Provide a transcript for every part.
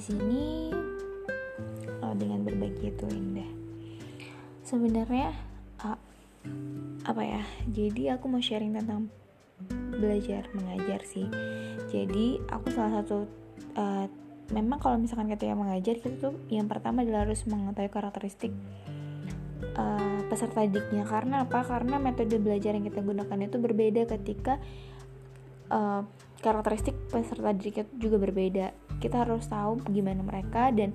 sini. Uh, dengan berbagi itu indah. Sebenarnya uh, apa ya? Jadi aku mau sharing tentang belajar mengajar sih. Jadi aku salah satu uh, memang kalau misalkan ketika mengajar kita tuh yang pertama adalah harus mengetahui karakteristik uh, peserta didiknya. Karena apa? Karena metode belajar yang kita gunakan itu berbeda ketika uh, karakteristik peserta didik juga berbeda kita harus tahu gimana mereka dan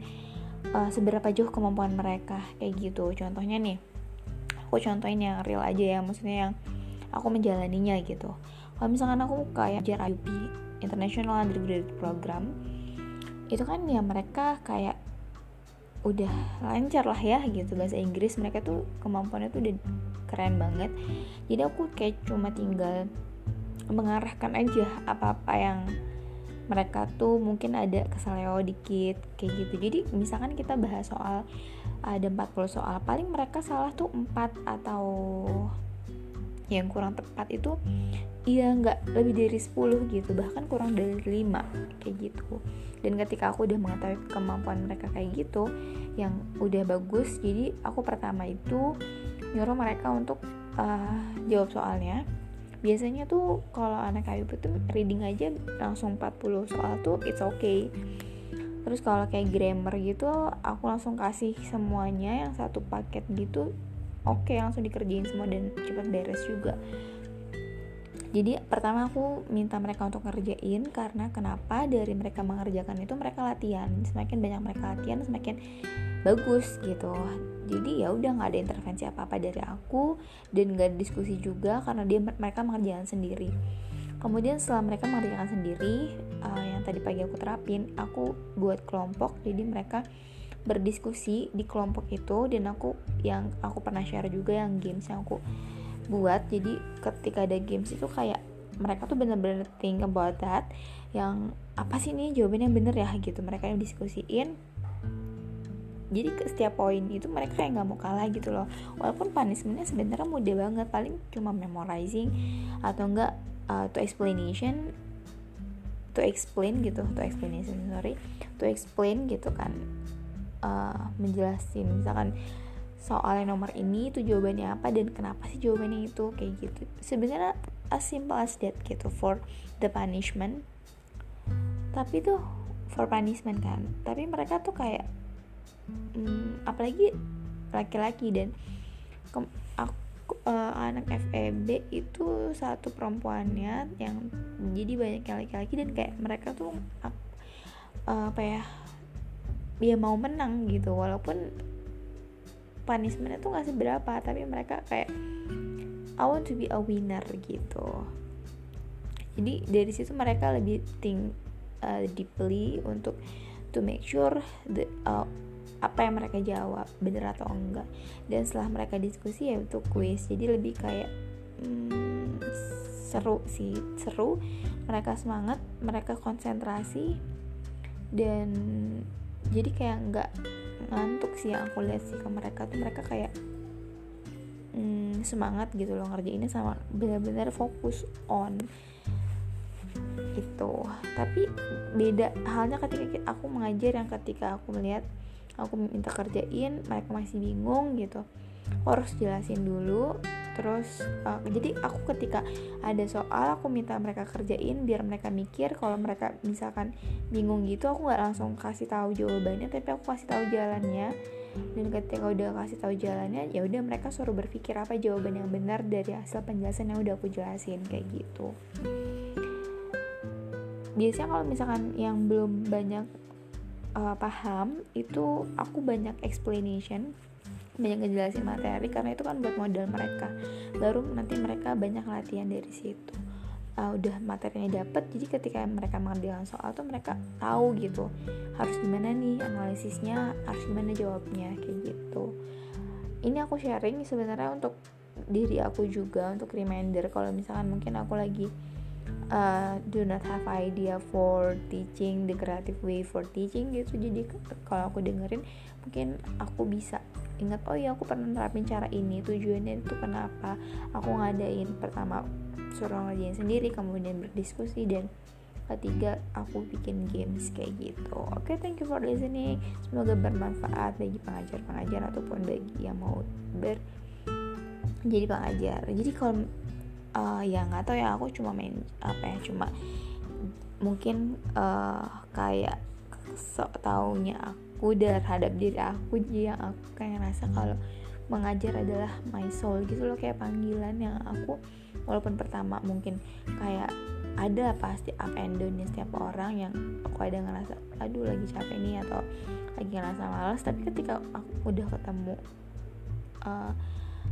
uh, seberapa jauh kemampuan mereka kayak gitu. Contohnya nih aku contohin yang real aja ya maksudnya yang aku menjalaninya gitu. Kalau misalkan aku kayak ajar IUP International Undergraduate Program itu kan ya mereka kayak udah lancar lah ya gitu bahasa Inggris. Mereka tuh kemampuannya tuh udah keren banget. Jadi aku kayak cuma tinggal mengarahkan aja apa-apa yang mereka tuh mungkin ada kesaleo dikit kayak gitu. Jadi misalkan kita bahas soal ada 40 soal paling mereka salah tuh 4 atau yang kurang tepat itu iya nggak lebih dari 10 gitu bahkan kurang dari 5 kayak gitu. Dan ketika aku udah mengetahui kemampuan mereka kayak gitu yang udah bagus jadi aku pertama itu nyuruh mereka untuk uh, jawab soalnya biasanya tuh kalau anak kayu itu reading aja langsung 40 soal tuh it's okay. Terus kalau kayak grammar gitu aku langsung kasih semuanya yang satu paket gitu oke okay, langsung dikerjain semua dan cepat beres juga. Jadi pertama aku minta mereka untuk ngerjain karena kenapa dari mereka mengerjakan itu mereka latihan. Semakin banyak mereka latihan semakin bagus gitu. Jadi ya udah nggak ada intervensi apa apa dari aku dan nggak diskusi juga karena dia mereka mengerjakan sendiri. Kemudian setelah mereka mengerjakan sendiri uh, yang tadi pagi aku terapin aku buat kelompok jadi mereka berdiskusi di kelompok itu dan aku yang aku pernah share juga yang games yang aku buat. Jadi ketika ada games itu kayak mereka tuh bener-bener think about that yang apa sih nih jawabannya bener ya? Gitu. Mereka yang diskusiin jadi ke setiap poin itu mereka kayak nggak mau kalah gitu loh. Walaupun punishmentnya sebenarnya mudah banget. Paling cuma memorizing atau enggak uh, to explanation to explain gitu. To explanation sorry. To explain gitu kan. Uh, menjelasin misalkan soal yang nomor ini itu jawabannya apa dan kenapa sih jawabannya itu kayak gitu. Sebenarnya as simple as that gitu for the punishment. Tapi tuh for punishment kan. Tapi mereka tuh kayak hmm, apalagi laki-laki dan ke, aku uh, anak FEB itu satu perempuannya yang jadi banyak laki-laki dan kayak mereka tuh uh, apa ya dia mau menang gitu. Walaupun punishmentnya tuh nggak seberapa tapi mereka kayak I want to be a winner gitu. Jadi dari situ mereka lebih think uh, deeply untuk to make sure the uh, apa yang mereka jawab bener atau enggak. Dan setelah mereka diskusi ya itu quiz jadi lebih kayak hmm, seru sih seru. Mereka semangat mereka konsentrasi dan jadi kayak nggak ngantuk sih yang aku lihat sih ke mereka tuh. Mereka kayak hmm, semangat gitu loh ngerjainnya sama benar-benar fokus on itu. Tapi beda halnya ketika aku mengajar yang ketika aku melihat aku minta kerjain mereka masih bingung gitu. Aku harus jelasin dulu terus uh, jadi aku ketika ada soal aku minta mereka kerjain biar mereka mikir. Kalau mereka misalkan bingung gitu aku nggak langsung kasih tahu jawabannya tapi aku kasih tahu jalannya. Dan ketika udah kasih tahu jalannya ya udah mereka suruh berpikir apa jawaban yang benar dari hasil penjelasan yang udah aku jelasin kayak gitu. Biasanya kalau misalkan yang belum banyak uh, paham itu aku banyak explanation banyak ngejelasin materi karena itu kan buat modal mereka. Baru nanti mereka banyak latihan dari situ. Uh, udah materinya dapet jadi ketika mereka mengerjakan soal tuh mereka tahu gitu harus gimana nih analisisnya harus gimana jawabnya kayak gitu. Ini aku sharing sebenarnya untuk diri aku juga untuk reminder kalau misalkan mungkin aku lagi uh, do not have idea for teaching the creative way for teaching gitu. Jadi kalau aku dengerin mungkin aku bisa ingat oh ya aku pernah nerapin cara ini tujuannya itu kenapa? Aku ngadain pertama suruh ngerjain sendiri kemudian berdiskusi dan ketiga aku bikin games kayak gitu. Oke okay, thank you for listening. Semoga bermanfaat bagi pengajar-pengajar ataupun bagi yang mau ber jadi pengajar. Jadi kalau uh, ya nggak tahu ya aku cuma main apa ya cuma mungkin uh, kayak sok taunya aku terhadap diri aku jadi yang aku kayak ngerasa kalau mengajar adalah my soul gitu loh kayak panggilan yang aku walaupun pertama mungkin kayak ada pasti up and down setiap orang yang aku ada ngerasa aduh lagi capek nih atau lagi ngerasa malas tapi ketika aku udah ketemu uh,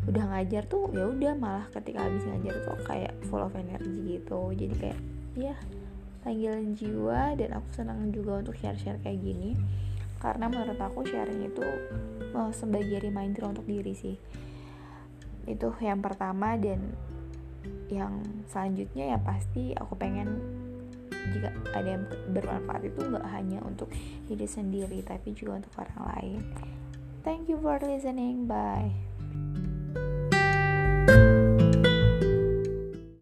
udah ngajar tuh ya udah malah ketika habis ngajar tuh kayak full of energy gitu. Jadi kayak ya panggilan jiwa dan aku senang juga untuk share-share kayak gini. Karena menurut aku sharing itu uh, sebagai reminder untuk diri sih. Itu yang pertama dan yang selanjutnya ya pasti aku pengen jika ada yang bermanfaat itu nggak hanya untuk diri sendiri tapi juga untuk orang lain. Thank you for listening. Bye